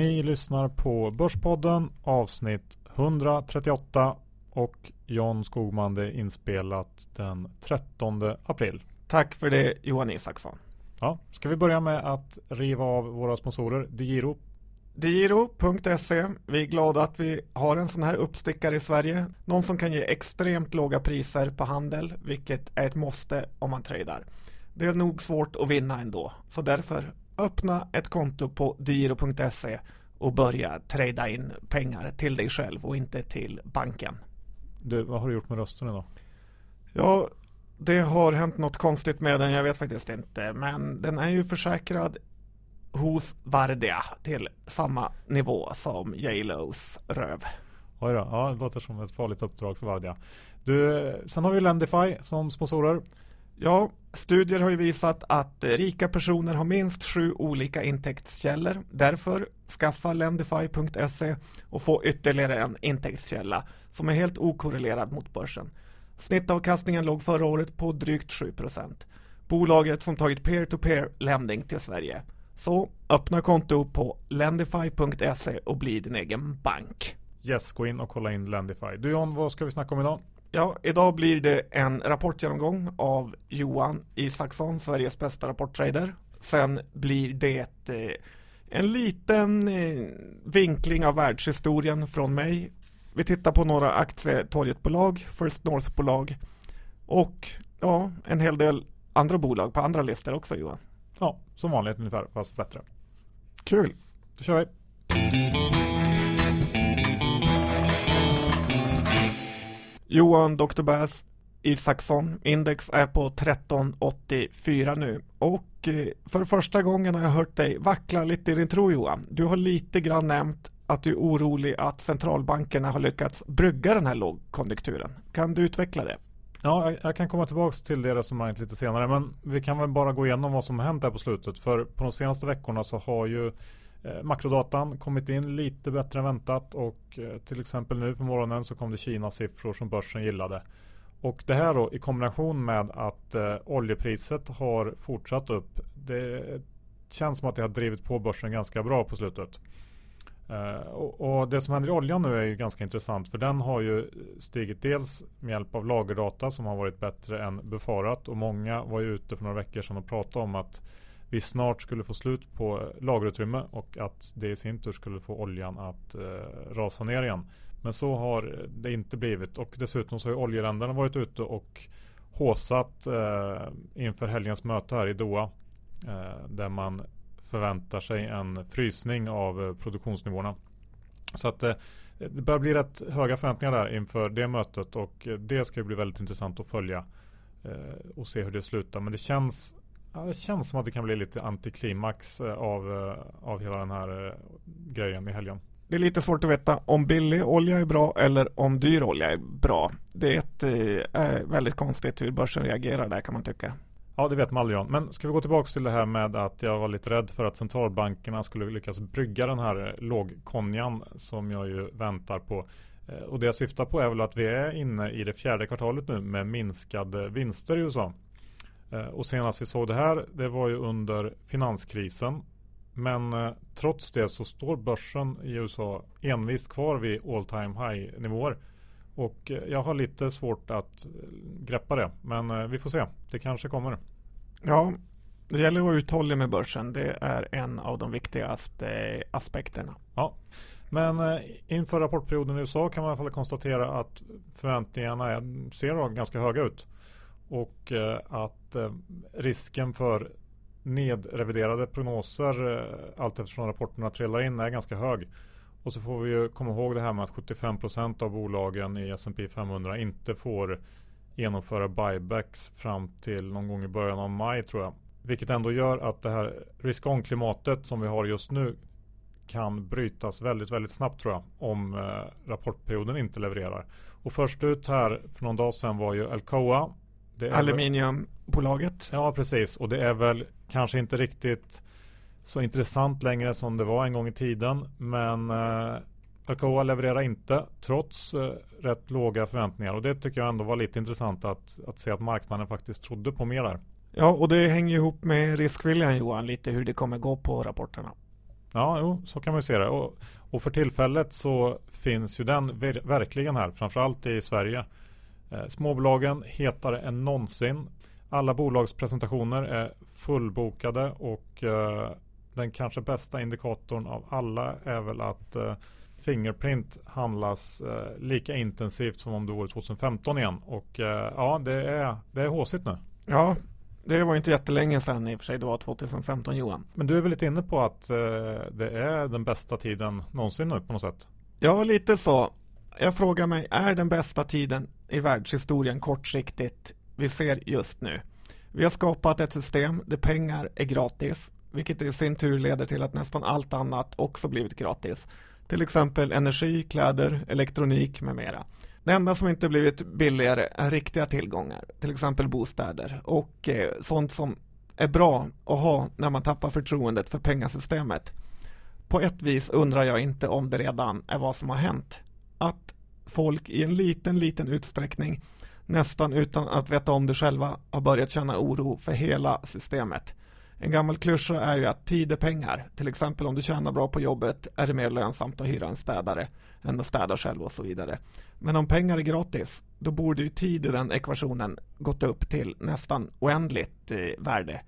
Ni lyssnar på Börspodden avsnitt 138 och John Skogman det är inspelat den 13 april. Tack för det Johan Isaksson. Ja, ska vi börja med att riva av våra sponsorer DeGiro? DeGiro.se Vi är glada att vi har en sån här uppstickare i Sverige. Någon som kan ge extremt låga priser på handel, vilket är ett måste om man tradar. Det är nog svårt att vinna ändå, så därför öppna ett konto på DeGiro.se och börja trada in pengar till dig själv och inte till banken. Du, vad har du gjort med rösten idag? Ja, det har hänt något konstigt med den, jag vet faktiskt inte. Men den är ju försäkrad hos Vardia till samma nivå som J.Los röv. Oj då, ja, det låter som ett farligt uppdrag för Vardia. Du, sen har vi Lendify som sponsorer. Ja, studier har ju visat att eh, rika personer har minst sju olika intäktskällor. Därför skaffa Lendify.se och få ytterligare en intäktskälla som är helt okorrelerad mot börsen. Snittavkastningen låg förra året på drygt 7% Bolaget som tagit peer-to-peer lending till Sverige. Så öppna konto på lendify.se och bli din egen bank. Yes, gå in och kolla in Lendify. Du John, vad ska vi snacka om idag? Ja, idag blir det en rapportgenomgång av Johan Isaksson, Sveriges bästa rapporttrader. Sen blir det eh, en liten eh, vinkling av världshistorien från mig. Vi tittar på några aktietorgetbolag, First North-bolag och ja, en hel del andra bolag på andra listor också Johan. Ja, som vanligt ungefär, fast bättre. Kul! Då kör vi! Johan Dr. Bass Isaksson. Index är på 1384 nu. Och eh, för första gången har jag hört dig vackla lite i din tro Johan. Du har lite grann nämnt att du är orolig att centralbankerna har lyckats brygga den här lågkonjunkturen. Kan du utveckla det? Ja, jag kan komma tillbaka till det resonemanget lite senare. Men vi kan väl bara gå igenom vad som har hänt här på slutet. För på de senaste veckorna så har ju Eh, makrodatan kommit in lite bättre än väntat. Och eh, till exempel nu på morgonen så kom det Kina-siffror som börsen gillade. Och det här då i kombination med att eh, oljepriset har fortsatt upp. Det känns som att det har drivit på börsen ganska bra på slutet. Uh, och, och, det som händer i oljan nu är ju ganska intressant för den har ju stigit dels med hjälp av lagerdata som har varit bättre än befarat och många var ju ute för några veckor sedan och pratade om att vi snart skulle få slut på lagerutrymme och att det i sin tur skulle få oljan att eh, rasa ner igen. Men så har det inte blivit och dessutom så har oljeländerna varit ute och håsat eh, inför helgens möte här i Doha eh, där man förväntar sig en frysning av eh, produktionsnivåerna. Så att eh, det börjar bli rätt höga förväntningar där inför det mötet och eh, det ska bli väldigt intressant att följa eh, och se hur det slutar. Men det känns, ja, det känns som att det kan bli lite antiklimax av, av hela den här grejen i helgen. Det är lite svårt att veta om billig olja är bra eller om dyr olja är bra. Det är, ett, är väldigt konstigt hur börsen reagerar där kan man tycka. Ja, det vet man aldrig om. Men ska vi gå tillbaka till det här med att jag var lite rädd för att centralbankerna skulle lyckas brygga den här lågkonjan som jag ju väntar på. Eh, och det jag syftar på är väl att vi är inne i det fjärde kvartalet nu med minskade vinster i USA. Eh, och senast vi såg det här, det var ju under finanskrisen. Men eh, trots det så står börsen i USA envist kvar vid all time high nivåer. Och eh, jag har lite svårt att greppa det. Men eh, vi får se. Det kanske kommer. Ja, det gäller att vara uthållig med börsen. Det är en av de viktigaste aspekterna. Ja, men inför rapportperioden i USA kan man i alla fall konstatera att förväntningarna ser ganska höga ut. Och eh, att eh, risken för nedreviderade prognoser eh, allt eftersom rapporterna trillar in är ganska hög. Och så får vi ju komma ihåg det här med att 75% av bolagen i S&P 500 inte får genomföra buybacks fram till någon gång i början av maj tror jag. Vilket ändå gör att det här risk-on-klimatet som vi har just nu kan brytas väldigt, väldigt snabbt tror jag om eh, rapportperioden inte levererar. Och först ut här för någon dag sedan var ju Alcoa. Aluminiumbolaget. Ja, precis. Och det är väl kanske inte riktigt så intressant längre som det var en gång i tiden. Men eh, Alcoa levererar inte trots eh, rätt låga förväntningar. Och det tycker jag ändå var lite intressant att, att se att marknaden faktiskt trodde på mer där. Ja, och det hänger ihop med riskviljan Johan, lite hur det kommer gå på rapporterna. Ja, jo, så kan man ju se det. Och, och för tillfället så finns ju den ver verkligen här, framförallt i Sverige. Eh, småbolagen hetare än någonsin. Alla bolagspresentationer är fullbokade och eh, den kanske bästa indikatorn av alla är väl att eh, Fingerprint handlas lika intensivt som om det vore 2015 igen. Och ja, det är, det är håsigt nu. Ja, det var inte jättelänge sedan i och för sig. Det var 2015 Johan. Men du är väl lite inne på att det är den bästa tiden någonsin nu på något sätt? Ja, lite så. Jag frågar mig, är den bästa tiden i världshistorien kortsiktigt vi ser just nu? Vi har skapat ett system där pengar är gratis, vilket i sin tur leder till att nästan allt annat också blivit gratis. Till exempel energi, kläder, elektronik med mera. Det enda som inte blivit billigare är riktiga tillgångar, till exempel bostäder och eh, sånt som är bra att ha när man tappar förtroendet för pengasystemet. På ett vis undrar jag inte om det redan är vad som har hänt. Att folk i en liten, liten utsträckning nästan utan att veta om det själva har börjat känna oro för hela systemet. En gammal klyscha är ju att tid är pengar. Till exempel om du tjänar bra på jobbet är det mer lönsamt att hyra en städare än att städa själv och så vidare. Men om pengar är gratis, då borde ju tid i den ekvationen gått upp till nästan oändligt eh, värde.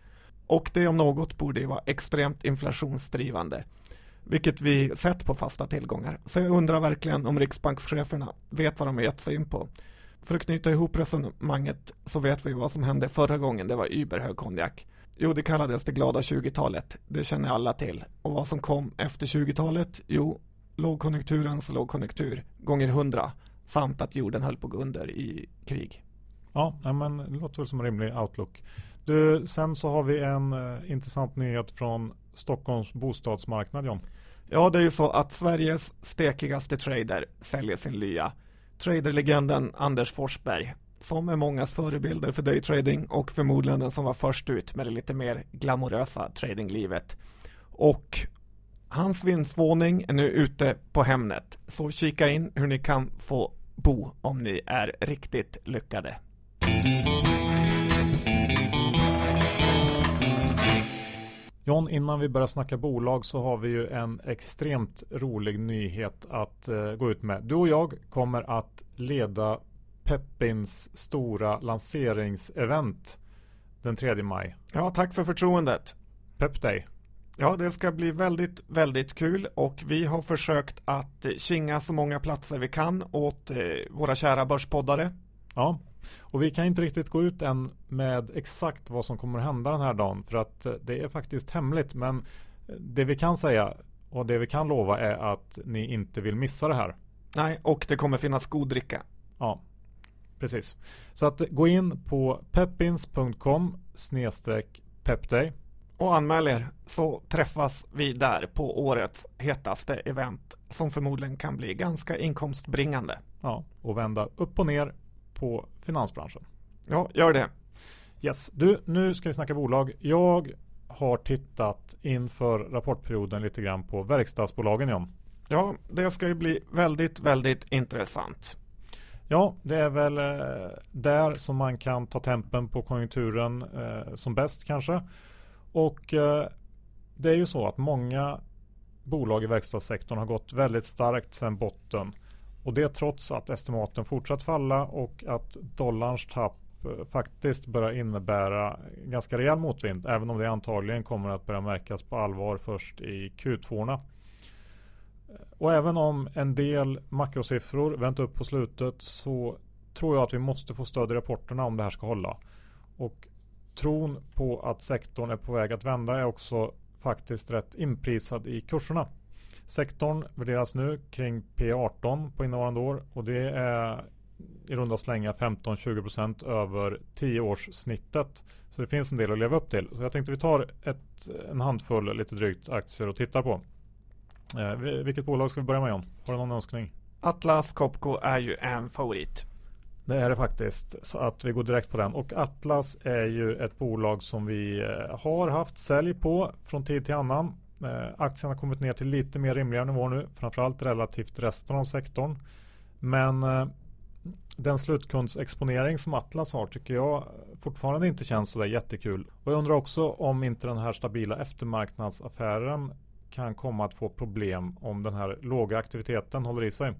Och det om något borde ju vara extremt inflationsdrivande. Vilket vi sett på fasta tillgångar. Så jag undrar verkligen om riksbankscheferna vet vad de har gett sig in på. För att knyta ihop resonemanget så vet vi vad som hände förra gången det var überhög konjak. Jo, det kallades det glada 20-talet. Det känner alla till. Och vad som kom efter 20-talet? Jo, lågkonjunkturens lågkonjunktur gånger 100 samt att jorden höll på att gå under i krig. Ja, men det låter väl som en rimlig outlook. Du, sen så har vi en eh, intressant nyhet från Stockholms bostadsmarknad John. Ja, det är ju så att Sveriges stekigaste trader säljer sin lya. Traderlegenden Anders Forsberg som är mångas förebilder för daytrading och förmodligen den som var först ut med det lite mer glamorösa tradinglivet. Och hans vindsvåning är nu ute på Hemnet, så kika in hur ni kan få bo om ni är riktigt lyckade. John, innan vi börjar snacka bolag så har vi ju en extremt rolig nyhet att uh, gå ut med. Du och jag kommer att leda Peppins stora lanseringsevent den 3 maj. Ja, tack för förtroendet. Pep Day. Ja, det ska bli väldigt, väldigt kul och vi har försökt att kinga så många platser vi kan åt eh, våra kära börspoddare. Ja, och vi kan inte riktigt gå ut än med exakt vad som kommer att hända den här dagen för att eh, det är faktiskt hemligt. Men det vi kan säga och det vi kan lova är att ni inte vill missa det här. Nej, och det kommer finnas god dricka. Ja, precis. Så att gå in på peppins.com snedstreck pepday och anmäl er så träffas vi där på årets hetaste event som förmodligen kan bli ganska inkomstbringande. Ja, och vända upp och ner på finansbranschen. Ja, gör det. Yes, du, nu ska vi snacka bolag. Jag har tittat inför rapportperioden lite grann på verkstadsbolagen John. Ja, det ska ju bli väldigt, väldigt intressant. Ja, det är väl eh, där som man kan ta tempen på konjunkturen eh, som bäst kanske. Och eh, det är ju så att många bolag i verkstadssektorn har gått väldigt starkt sedan botten. Och det trots att estimaten fortsatt falla och att dollarns tapp eh, faktiskt börjar innebära ganska rejäl motvind. Även om det antagligen kommer att börja märkas på allvar först i Q2. Eh, och även om en del makrosiffror vänt upp på slutet så tror jag att vi måste få stöd i rapporterna om det här ska hålla. Och tron på att sektorn är på väg att vända är också faktiskt rätt inprisad i kurserna. Sektorn värderas nu kring P18 på innevarande år och det är i runda slänga 15-20% över 10 års snittet. Så det finns en del att leva upp till. Så jag tänkte vi tar ett, en handfull lite drygt aktier och tittar på. Eh, vilket bolag ska vi börja med John? Har du någon önskning? Atlas Copco är ju en favorit. Det är det faktiskt. Så att vi går direkt på den. Och Atlas är ju ett bolag som vi eh, har haft sälj på från tid till annan. Eh, aktien har kommit ner till lite mer rimliga nivåer nu. Framförallt relativt resten av sektorn. Men eh, den slutkundsexponering som Atlas har tycker jag fortfarande inte känns sådär jättekul. Och jag undrar också om inte den här stabila eftermarknadsaffären kan komma att få problem om den här låga aktiviteten håller i sig.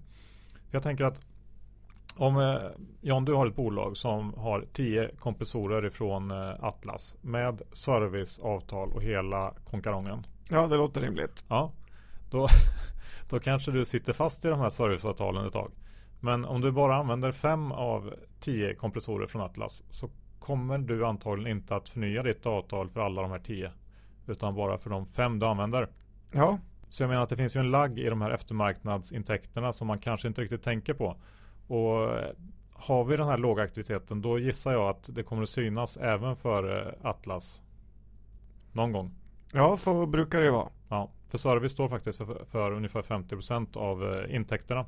För jag tänker att om eh, John, du har ett bolag som har tio kompressorer ifrån Atlas med serviceavtal och hela konkarongen. Ja, det låter rimligt. Ja, då, då kanske du sitter fast i de här serviceavtalen ett tag. Men om du bara använder fem av 10 kompressorer från Atlas så kommer du antagligen inte att förnya ditt avtal för alla de här 10 utan bara för de fem du använder. Ja. Så jag menar att det finns ju en lagg i de här eftermarknadsintäkterna som man kanske inte riktigt tänker på. Och eh, har vi den här låga aktiviteten då gissar jag att det kommer att synas även för eh, Atlas. Någon gång. Ja, så brukar det ju vara. Ja, för service står faktiskt för, för ungefär 50% av eh, intäkterna.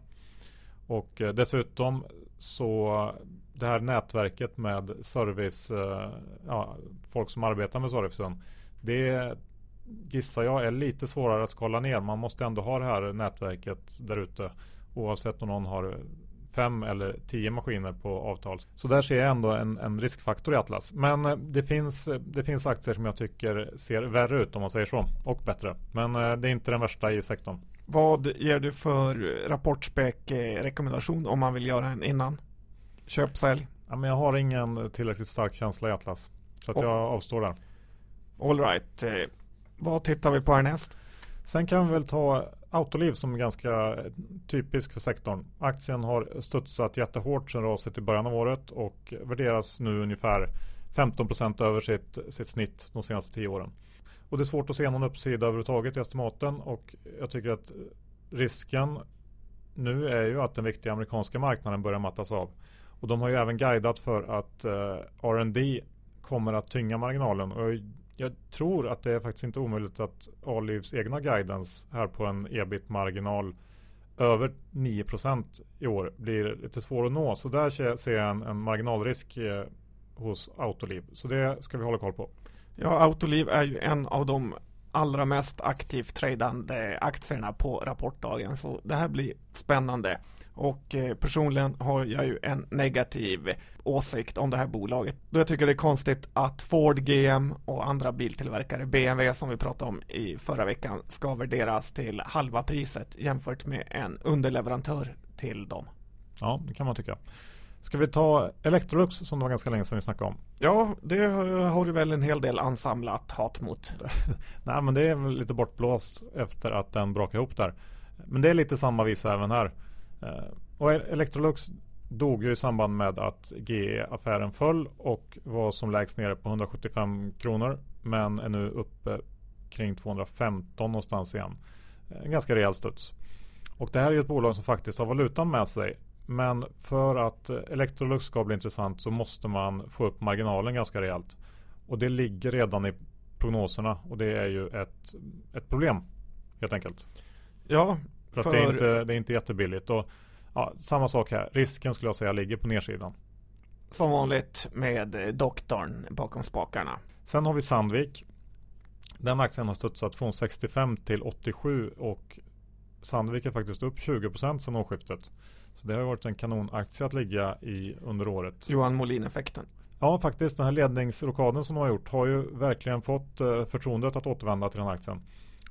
Och eh, dessutom så det här nätverket med service, eh, ja, folk som arbetar med servicen. Det gissar jag är lite svårare att skala ner. Man måste ändå ha det här nätverket där ute. Oavsett om någon har fem eller tio maskiner på avtal. Så där ser jag ändå en, en riskfaktor i Atlas. Men eh, det finns, det finns aktier som jag tycker ser värre ut om man säger så. Och bättre. Men eh, det är inte den värsta i sektorn. Vad ger du för rapportspek rekommendation om man vill göra en innan? Köp, sälj? Ja, men jag har ingen tillräckligt stark känsla i Atlas. Så att oh. jag avstår där. All right. Eh, vad tittar vi på härnäst? Sen kan vi väl ta Autoliv som är ganska typisk för sektorn. Aktien har studsat jättehårt sedan raset i början av året och värderas nu ungefär 15% över sitt, sitt snitt de senaste 10 åren. Och det är svårt att se någon uppsida överhuvudtaget i estimaten och jag tycker att risken nu är ju att den viktiga amerikanska marknaden börjar mattas av. Och de har ju även guidat för att eh, R&D kommer att tynga marginalen. Och jag tror att det är faktiskt inte omöjligt att Olives egna guidance här på en ebit-marginal över 9% i år blir lite svår att nå. Så där ser jag en, en marginalrisk eh, hos Autoliv. Så det ska vi hålla koll på. Ja, Autoliv är ju en av de allra mest aktivt tradande aktierna på rapportdagen. Så det här blir spännande. Och eh, personligen har jag ju en negativ åsikt om det här bolaget. Då jag tycker det är konstigt att Ford, GM och andra biltillverkare, BMW som vi pratade om i förra veckan, ska värderas till halva priset jämfört med en underleverantör till dem. Ja, det kan man tycka. Ska vi ta Electrolux som det var ganska länge sedan vi snackade om? Ja, det har du väl en hel del ansamlat hat mot. Nej, men det är väl lite bortblåst efter att den brakade ihop där. Men det är lite samma visa även här. Eh, och Electrolux dog ju i samband med att GE-affären föll och var som lägst nere på 175 kronor. Men är nu uppe kring 215 någonstans igen. En ganska rejäl studs. Och det här är ju ett bolag som faktiskt har valutan med sig. Men för att Electrolux ska bli intressant så måste man få upp marginalen ganska rejält. Och det ligger redan i prognoserna och det är ju ett, ett problem helt enkelt. Ja, för, för... det, är inte, det är inte jättebilligt. Och, ja, samma sak här. Risken skulle jag säga ligger på nedsidan. Som vanligt med doktorn bakom spakarna. Sen har vi Sandvik. Den aktien har studsat från 65 till 87 och Sandvik är faktiskt upp 20% sedan årsskiftet. Så det har varit en kanonaktie att ligga i under året. Johan Molin-effekten. Ja, faktiskt. Den här ledningsrokaden som de har gjort har ju verkligen fått eh, förtroendet att återvända till den aktien.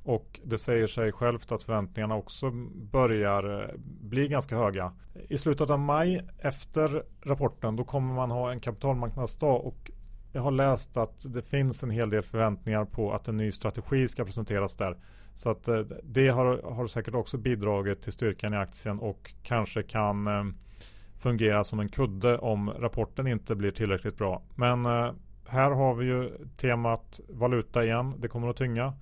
Och det säger sig självt att förväntningarna också börjar eh, bli ganska höga. I slutet av maj efter rapporten då kommer man ha en kapitalmarknadsdag och jag har läst att det finns en hel del förväntningar på att en ny strategi ska presenteras där. Så att eh, det har, har säkert också bidragit till styrkan i aktien och kanske kan eh, fungera som en kudde om rapporten inte blir tillräckligt bra. Men eh, här har vi ju temat valuta igen. Det kommer att tynga.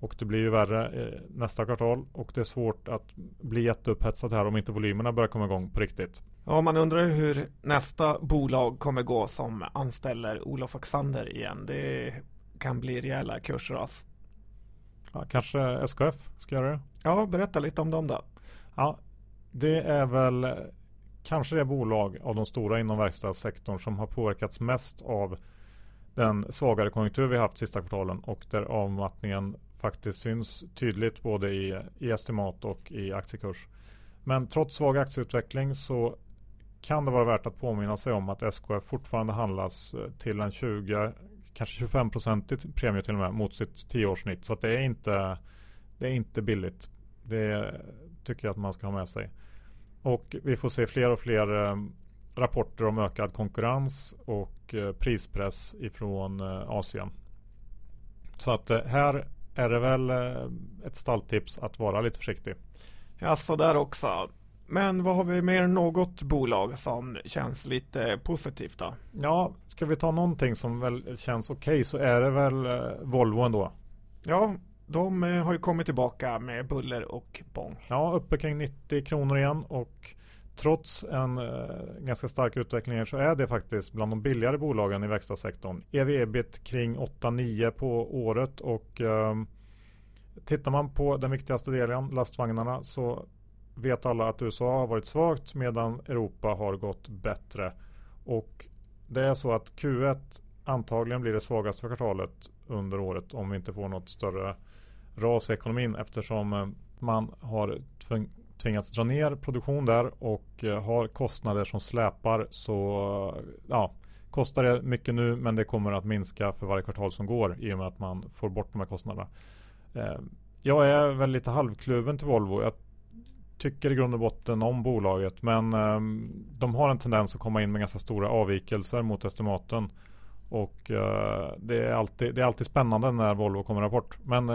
Och det blir ju värre nästa kvartal och det är svårt att bli jätteupphetsad här om inte volymerna börjar komma igång på riktigt. Ja, man undrar hur nästa bolag kommer gå som anställer Olof Axander igen. Det kan bli rejäla kursras. Ja, kanske SKF ska göra det? Ja, berätta lite om dem då. Ja, det är väl kanske det bolag av de stora inom verkstadssektorn som har påverkats mest av den svagare konjunktur vi haft sista kvartalen och där avmattningen faktiskt syns tydligt både i, i estimat och i aktiekurs. Men trots svag aktieutveckling så kan det vara värt att påminna sig om att SKF fortfarande handlas eh, till en 20 kanske 25% premie till och med mot sitt 10-årssnitt. Så att det är inte det är inte billigt. Det tycker jag att man ska ha med sig. Och vi får se fler och fler eh, rapporter om ökad konkurrens och eh, prispress ifrån eh, Asien. Så att här är det väl ett stalltips att vara lite försiktig. Ja, så där också. Men vad har vi mer något bolag som känns lite positivt då? Ja, ska vi ta någonting som väl känns okej okay, så är det väl Volvo ändå. Ja, de har ju kommit tillbaka med buller och bång. Ja, uppe kring 90 kronor igen och trots en eh, ganska stark utveckling så är det faktiskt bland de billigare bolagen i verkstadssektorn. EV-ebit kring 8-9 på året och eh, tittar man på den viktigaste delen, lastvagnarna, så vet alla att USA har varit svagt medan Europa har gått bättre. Och det är så att Q1 antagligen blir det svagaste kvartalet under året om vi inte får något större ras i ekonomin eftersom eh, man har tvingats dra ner produktion där och eh, har kostnader som släpar så eh, ja, kostar det mycket nu men det kommer att minska för varje kvartal som går i och med att man får bort de här kostnaderna. Jag är väl lite halvkluven till Volvo. Jag tycker i grund och botten om bolaget men de har en tendens att komma in med ganska stora avvikelser mot estimaten. Och det, är alltid, det är alltid spännande när Volvo kommer rapport. Men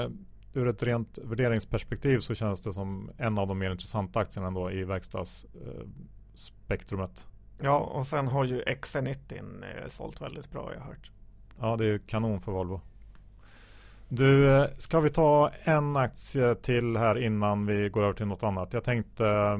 ur ett rent värderingsperspektiv så känns det som en av de mer intressanta aktierna ändå i verkstadsspektrumet. Ja, och sen har ju XC90 eh, sålt väldigt bra, jag har hört. Ja, det är kanon för Volvo. Du, eh, ska vi ta en aktie till här innan vi går över till något annat? Jag tänkte eh,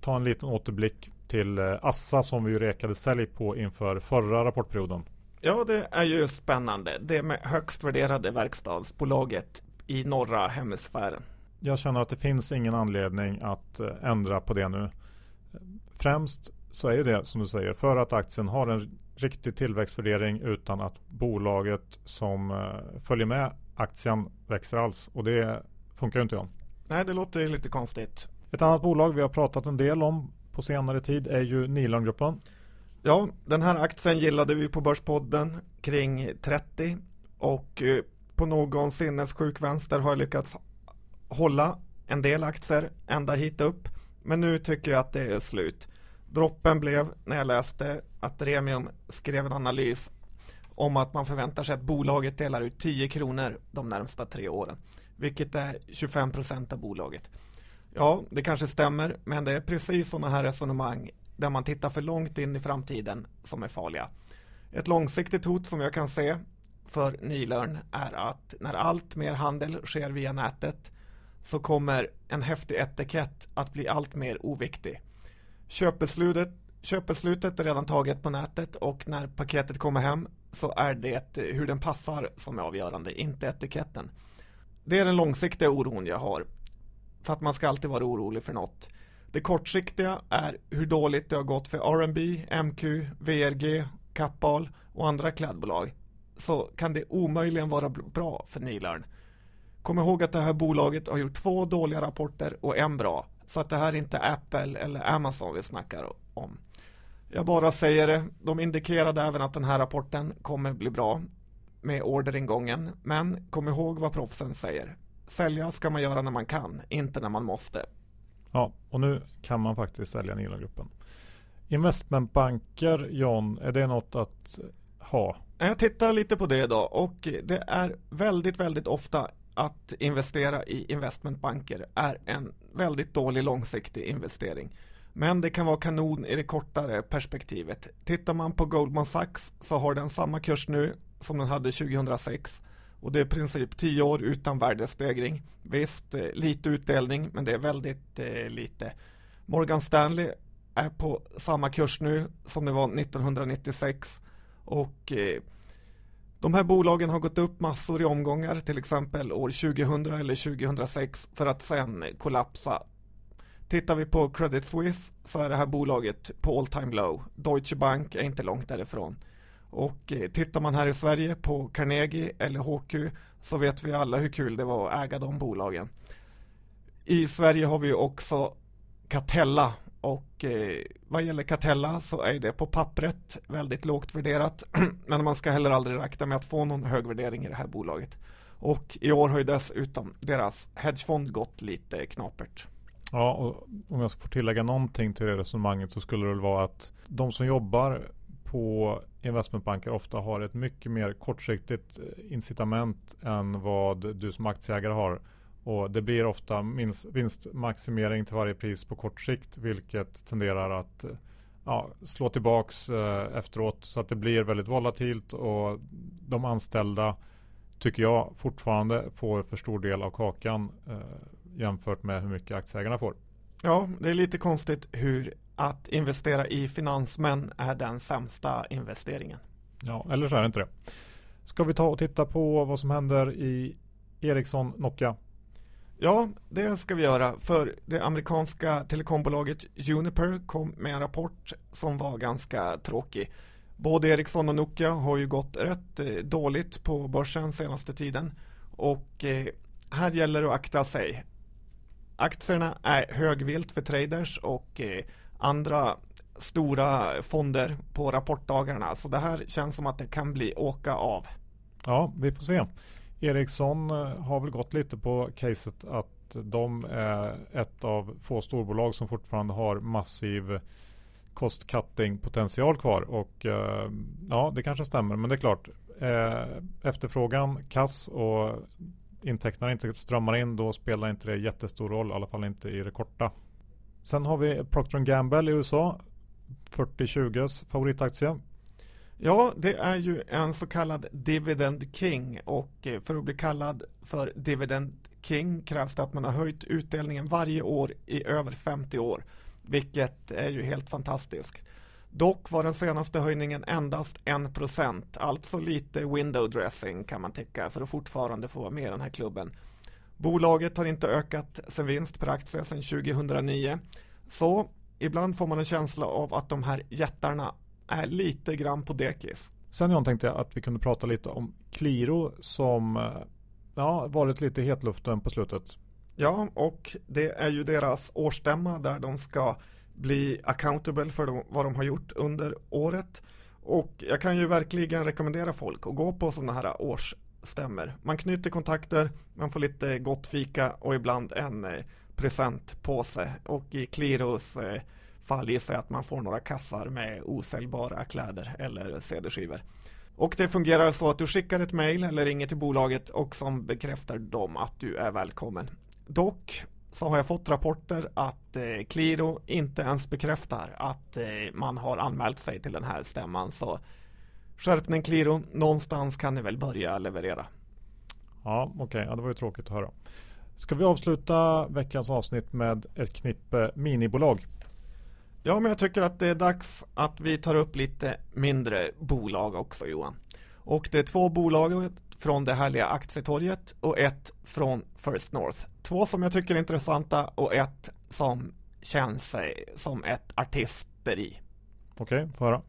ta en liten återblick till Assa som vi ju rekade sälj på inför förra rapportperioden. Ja, det är ju spännande. Det med högst värderade verkstadsbolaget i norra hemisfären. Jag känner att det finns ingen anledning att eh, ändra på det nu. Främst så är det som du säger för att aktien har en riktig tillväxtvärdering utan att bolaget som eh, följer med aktien växer alls och det funkar ju inte. Om. Nej, det låter lite konstigt. Ett annat bolag vi har pratat en del om på senare tid är ju Nilongruppen. Ja, den här aktien gillade vi på Börspodden kring 30 och eh, på någon sinnessjuk vänster har jag lyckats hålla en del aktier ända hit upp. Men nu tycker jag att det är slut. Droppen blev när jag läste att Remium skrev en analys om att man förväntar sig att bolaget delar ut 10 kronor de närmsta tre åren. Vilket är 25 procent av bolaget. Ja, det kanske stämmer, men det är precis sådana här resonemang där man tittar för långt in i framtiden som är farliga. Ett långsiktigt hot som jag kan se för Nilörn är att när allt mer handel sker via nätet så kommer en häftig etikett att bli allt mer oviktig. Köpbeslutet, köpbeslutet är redan taget på nätet och när paketet kommer hem så är det hur den passar som är avgörande, inte etiketten. Det är den långsiktiga oron jag har. För att man ska alltid vara orolig för något. Det kortsiktiga är hur dåligt det har gått för R&B, MQ, VRG, Kappahl och andra klädbolag. Så kan det omöjligen vara bra för Nilarn. Kom ihåg att det här bolaget har gjort två dåliga rapporter och en bra. Så att det här är inte Apple eller Amazon vi snackar om. Jag bara säger det, de indikerade även att den här rapporten kommer bli bra med orderingången. Men kom ihåg vad proffsen säger. Sälja ska man göra när man kan, inte när man måste. Ja, och nu kan man faktiskt sälja Nilongruppen. Investmentbanker, John, är det något att ha? Jag tittar lite på det idag och det är väldigt, väldigt ofta att investera i investmentbanker är en väldigt dålig långsiktig investering. Men det kan vara kanon i det kortare perspektivet. Tittar man på Goldman Sachs så har den samma kurs nu som den hade 2006 och det är i princip 10 år utan värdestegring. Visst, eh, lite utdelning, men det är väldigt eh, lite. Morgan Stanley är på samma kurs nu som det var 1996 och eh, de här bolagen har gått upp massor i omgångar, till exempel år 2000 eller 2006 för att sen kollapsa. Tittar vi på Credit Suisse så är det här bolaget på all time low. Deutsche Bank är inte långt därifrån. Och eh, tittar man här i Sverige på Carnegie eller HQ så vet vi alla hur kul det var att äga de bolagen. I Sverige har vi också Catella och eh, vad gäller Catella så är det på pappret väldigt lågt värderat men man ska heller aldrig räkna med att få någon hög värdering i det här bolaget. Och i år har ju dessutom deras hedgefond gått lite knapert. Ja, och om jag får tillägga någonting till det resonemanget så skulle det väl vara att de som jobbar på investmentbanker ofta har ett mycket mer kortsiktigt eh, incitament än vad du som aktieägare har. Och det blir ofta minst, vinstmaximering till varje pris på kort sikt vilket tenderar att eh, ja, slå tillbaks eh, efteråt så att det blir väldigt volatilt och de anställda tycker jag fortfarande får för stor del av kakan eh, jämfört med hur mycket aktieägarna får. Ja, det är lite konstigt hur att investera i finansmän är den sämsta investeringen. Ja, eller så är det inte det. Ska vi ta och titta på vad som händer i Ericsson Nokia? Ja, det ska vi göra. För det amerikanska telekombolaget Juniper kom med en rapport som var ganska tråkig. Både Ericsson och Nokia har ju gått rätt eh, dåligt på börsen senaste tiden. Och eh, här gäller det att akta sig. Aktierna är högvilt för traders och eh, andra stora fonder på rapportdagarna. Så det här känns som att det kan bli åka av. Ja, vi får se. Ericsson eh, har väl gått lite på caset att de är ett av få storbolag som fortfarande har massiv cost cutting potential kvar. Och eh, ja det kanske stämmer. Men det är klart eh, efterfrågan kass och intäkterna inte strömmar in då spelar inte det jättestor roll i alla fall inte i det korta. Sen har vi Procter Gamble i USA. 40-20s favoritaktie. Ja, det är ju en så kallad Dividend King och eh, för att bli kallad för Dividend King krävs det att man har höjt utdelningen varje år i över 50 år, vilket är ju helt fantastiskt. Dock var den senaste höjningen endast 1%, alltså lite window dressing kan man tycka för att fortfarande få vara med i den här klubben. Bolaget har inte ökat sin vinst per aktie sedan 2009, så ibland får man en känsla av att de här jättarna är lite grann på dekis. Sen John tänkte jag att vi kunde prata lite om Qliro som eh, ja, varit lite i hetluften på slutet. Ja, och det är ju deras årsstämma där de ska bli accountable för vad de har gjort under året. Och jag kan ju verkligen rekommendera folk att gå på sådana här årsstämmer. Man knyter kontakter, man får lite gott fika och ibland en eh, presentpåse. Och i Qliros eh, fall gissar jag att man får några kassar med osäljbara kläder eller CD-skivor. Och det fungerar så att du skickar ett mail eller ringer till bolaget och som bekräftar dem att du är välkommen. Dock så har jag fått rapporter att eh, Qliro inte ens bekräftar att eh, man har anmält sig till den här stämman. Så skärpning Qliro, någonstans kan ni väl börja leverera. Ja, okej, okay. ja, det var ju tråkigt att höra. Ska vi avsluta veckans avsnitt med ett knippe minibolag? Ja, men jag tycker att det är dags att vi tar upp lite mindre bolag också Johan. Och det är två bolag från det härliga aktietorget och ett från First North. Två som jag tycker är intressanta och ett som känns som ett artisteri. Okej, okay, få höra.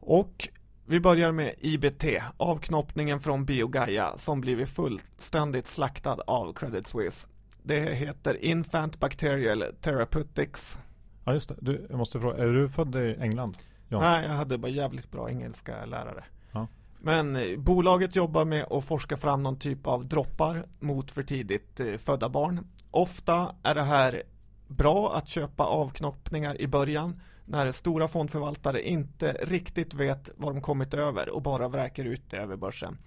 Och vi börjar med IBT, avknoppningen från Biogaia som blivit fullständigt slaktad av Credit Suisse. Det heter Infant Bacterial Therapeutics Ja just det, du, jag måste fråga, är du född i England? John? Nej, jag hade bara jävligt bra engelska lärare. Ja. Men eh, bolaget jobbar med att forska fram någon typ av droppar mot för tidigt eh, födda barn. Ofta är det här bra att köpa avknoppningar i början när stora fondförvaltare inte riktigt vet vad de kommit över och bara vräker ut det över börsen.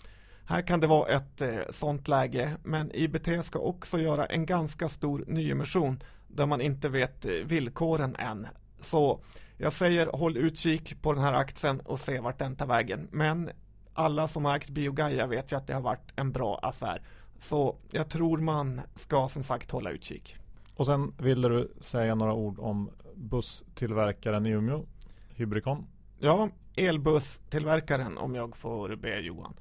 Här kan det vara ett eh, sånt läge, men IBT ska också göra en ganska stor nyemission där man inte vet eh, villkoren än. Så jag säger håll utkik på den här aktien och se vart den tar vägen. Men alla som har ägt Biogaia vet ju att det har varit en bra affär. Så jag tror man ska som sagt hålla utkik. Och sen ville du säga några ord om busstillverkaren i Umeå, Hybricon. Ja, elbusstillverkaren om jag får be Johan.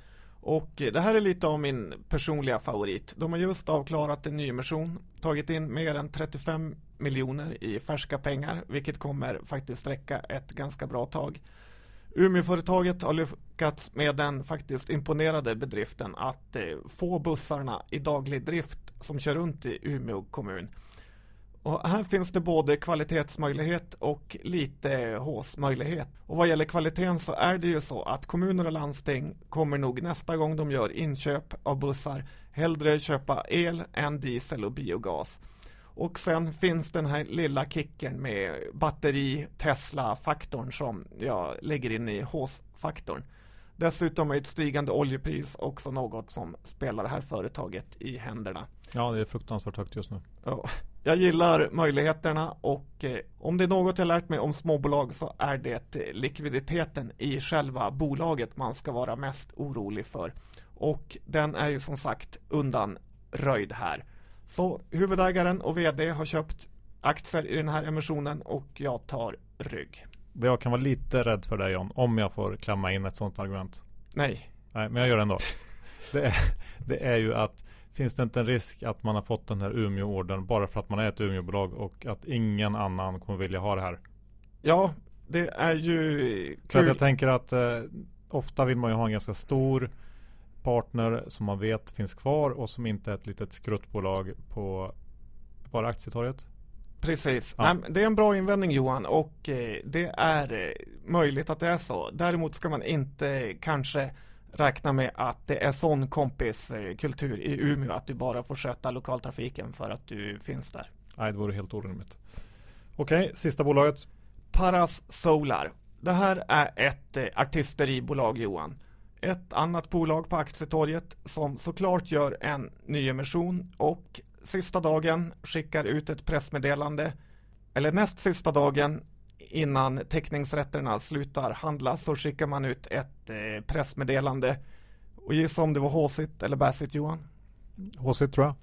Och det här är lite av min personliga favorit. De har just avklarat en nyemission, tagit in mer än 35 miljoner i färska pengar, vilket kommer faktiskt räcka ett ganska bra tag. Umeåföretaget har lyckats med den faktiskt imponerade bedriften att eh, få bussarna i daglig drift som kör runt i Umeå kommun. Och här finns det både kvalitetsmöjlighet och lite håsmöjlighet. Och vad gäller kvaliteten så är det ju så att kommuner och landsting kommer nog nästa gång de gör inköp av bussar hellre köpa el än diesel och biogas. Och sen finns den här lilla kicken med batteri Tesla-faktorn som jag lägger in i håsfaktorn. faktorn Dessutom är ett stigande oljepris också något som spelar det här företaget i händerna. Ja, det är fruktansvärt högt just nu. Ja, jag gillar möjligheterna och eh, om det är något jag lärt mig om småbolag så är det eh, likviditeten i själva bolaget man ska vara mest orolig för. Och den är ju som sagt undanröjd här. Så huvudägaren och VD har köpt aktier i den här emissionen och jag tar rygg. Det jag kan vara lite rädd för dig John, om jag får klämma in ett sådant argument. Nej. Nej, men jag gör det ändå. det, är, det är ju att Finns det inte en risk att man har fått den här Umeå-ordern bara för att man är ett Umeåbolag och att ingen annan kommer vilja ha det här? Ja, det är ju kul. För jag tänker att eh, ofta vill man ju ha en ganska stor partner som man vet finns kvar och som inte är ett litet skruttbolag på bara aktietorget. Precis. Ja. Nej, det är en bra invändning Johan och eh, det är eh, möjligt att det är så. Däremot ska man inte kanske räkna med att det är sån kompiskultur i Umeå att du bara får sköta lokaltrafiken för att du finns där. Nej, det vore helt orimligt. Okej, sista bolaget. Paras Solar. Det här är ett eh, artisteribolag Johan. Ett annat bolag på aktietorget som såklart gör en nyemission och sista dagen skickar ut ett pressmeddelande eller näst sista dagen innan teckningsrätterna slutar handlas så skickar man ut ett eh, pressmeddelande. Och gissa om det var håsigt eller bäsigt Johan? Håsigt tror jag.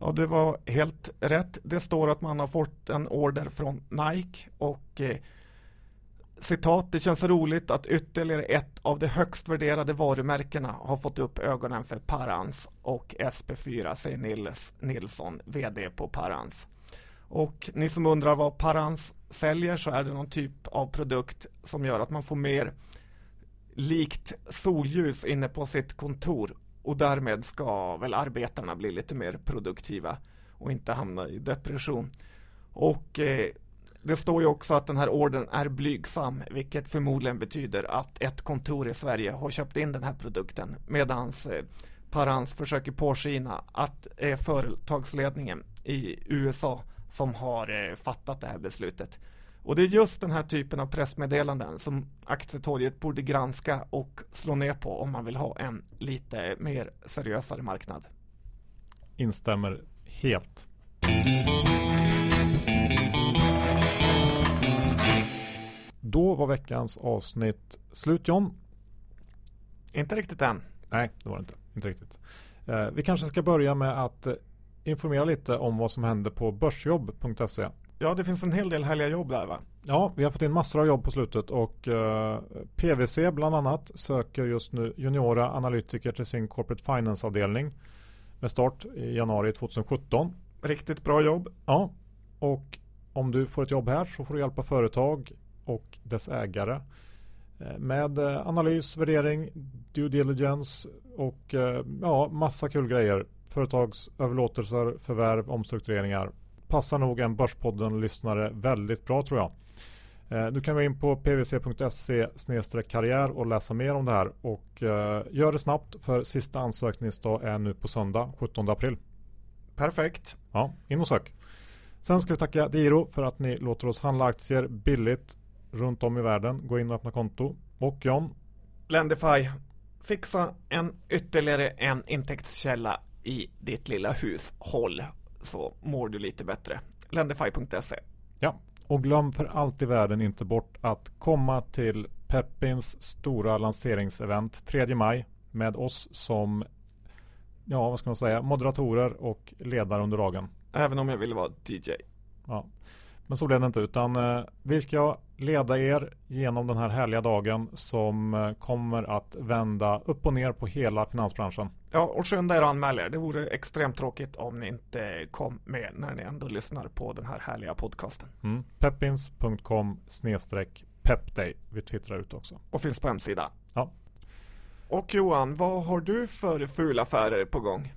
Ja, det var helt rätt. Det står att man har fått en order från Nike och eh, citat, det känns roligt att ytterligare ett av de högst värderade varumärkena har fått upp ögonen för Parans och SP4, säger Nils Nilsson, VD på Parans. Och ni som undrar vad Parans säljer så är det någon typ av produkt som gör att man får mer likt solljus inne på sitt kontor och därmed ska väl arbetarna bli lite mer produktiva och inte hamna i depression. Och eh, det står ju också att den här ordern är blygsam, vilket förmodligen betyder att ett kontor i Sverige har köpt in den här produkten medans eh, Parans försöker påskina att det eh, företagsledningen i USA som har eh, fattat det här beslutet. Och det är just den här typen av pressmeddelanden som aktietorget borde granska och slå ner på om man vill ha en lite mer seriösare marknad. Instämmer helt. Då var veckans avsnitt slut John. Inte riktigt än. Nej, det var det inte. Inte riktigt. Eh, vi kanske ska börja med att eh, informera lite om vad som händer på börsjobb.se. Ja, det finns en hel del härliga jobb där va? Ja, vi har fått in massor av jobb på slutet och eh, PWC bland annat söker just nu juniora analytiker till sin Corporate Finance-avdelning med start i januari 2017. Riktigt bra jobb. Ja, och om du får ett jobb här så får du hjälpa företag och dess ägare eh, med eh, analys, värdering, due diligence och eh, ja, massa kul grejer. Företagsöverlåtelser, förvärv, omstruktureringar. Passar nog en Börspodden-lyssnare väldigt bra tror jag. Du kan gå in på pvc.se karriär och läsa mer om det här och gör det snabbt för sista ansökningsdag är nu på söndag 17 april. Perfekt. Ja, in och sök. Sen ska vi tacka Diro för att ni låter oss handla aktier billigt runt om i världen. Gå in och öppna konto. Och John? Lendify. Fixa en ytterligare en intäktskälla i ditt lilla hushåll så mår du lite bättre. Lendify.se Ja, och glöm för allt i världen inte bort att komma till Peppins stora lanseringsevent 3 maj med oss som ja, vad ska man säga, moderatorer och ledare under dagen. Även om jag ville vara DJ. Ja, men så blev det inte utan eh, vi ska leda er genom den här härliga dagen som eh, kommer att vända upp och ner på hela finansbranschen. Ja, och skynda er och anmäl er. Det vore extremt tråkigt om ni inte kom med när ni ändå lyssnar på den här härliga podcasten. Mm. Peppins.com pepday. Vi twittrar ut också. Och finns på hemsida. Ja. Och Johan, vad har du för fula affärer på gång?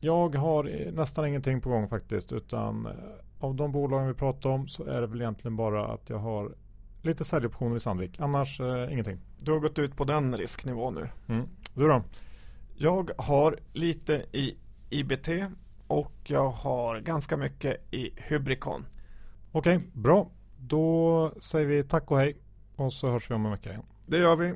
Jag har nästan ingenting på gång faktiskt utan eh, av de bolagen vi pratar om så är det väl egentligen bara att jag har lite säljoptioner i Sandvik. Annars eh, ingenting. Du har gått ut på den risknivån nu. Mm. Du då? Jag har lite i IBT och jag har ganska mycket i Hybricon. Okej, bra. Då säger vi tack och hej och så hörs vi om en vecka igen. Det gör vi.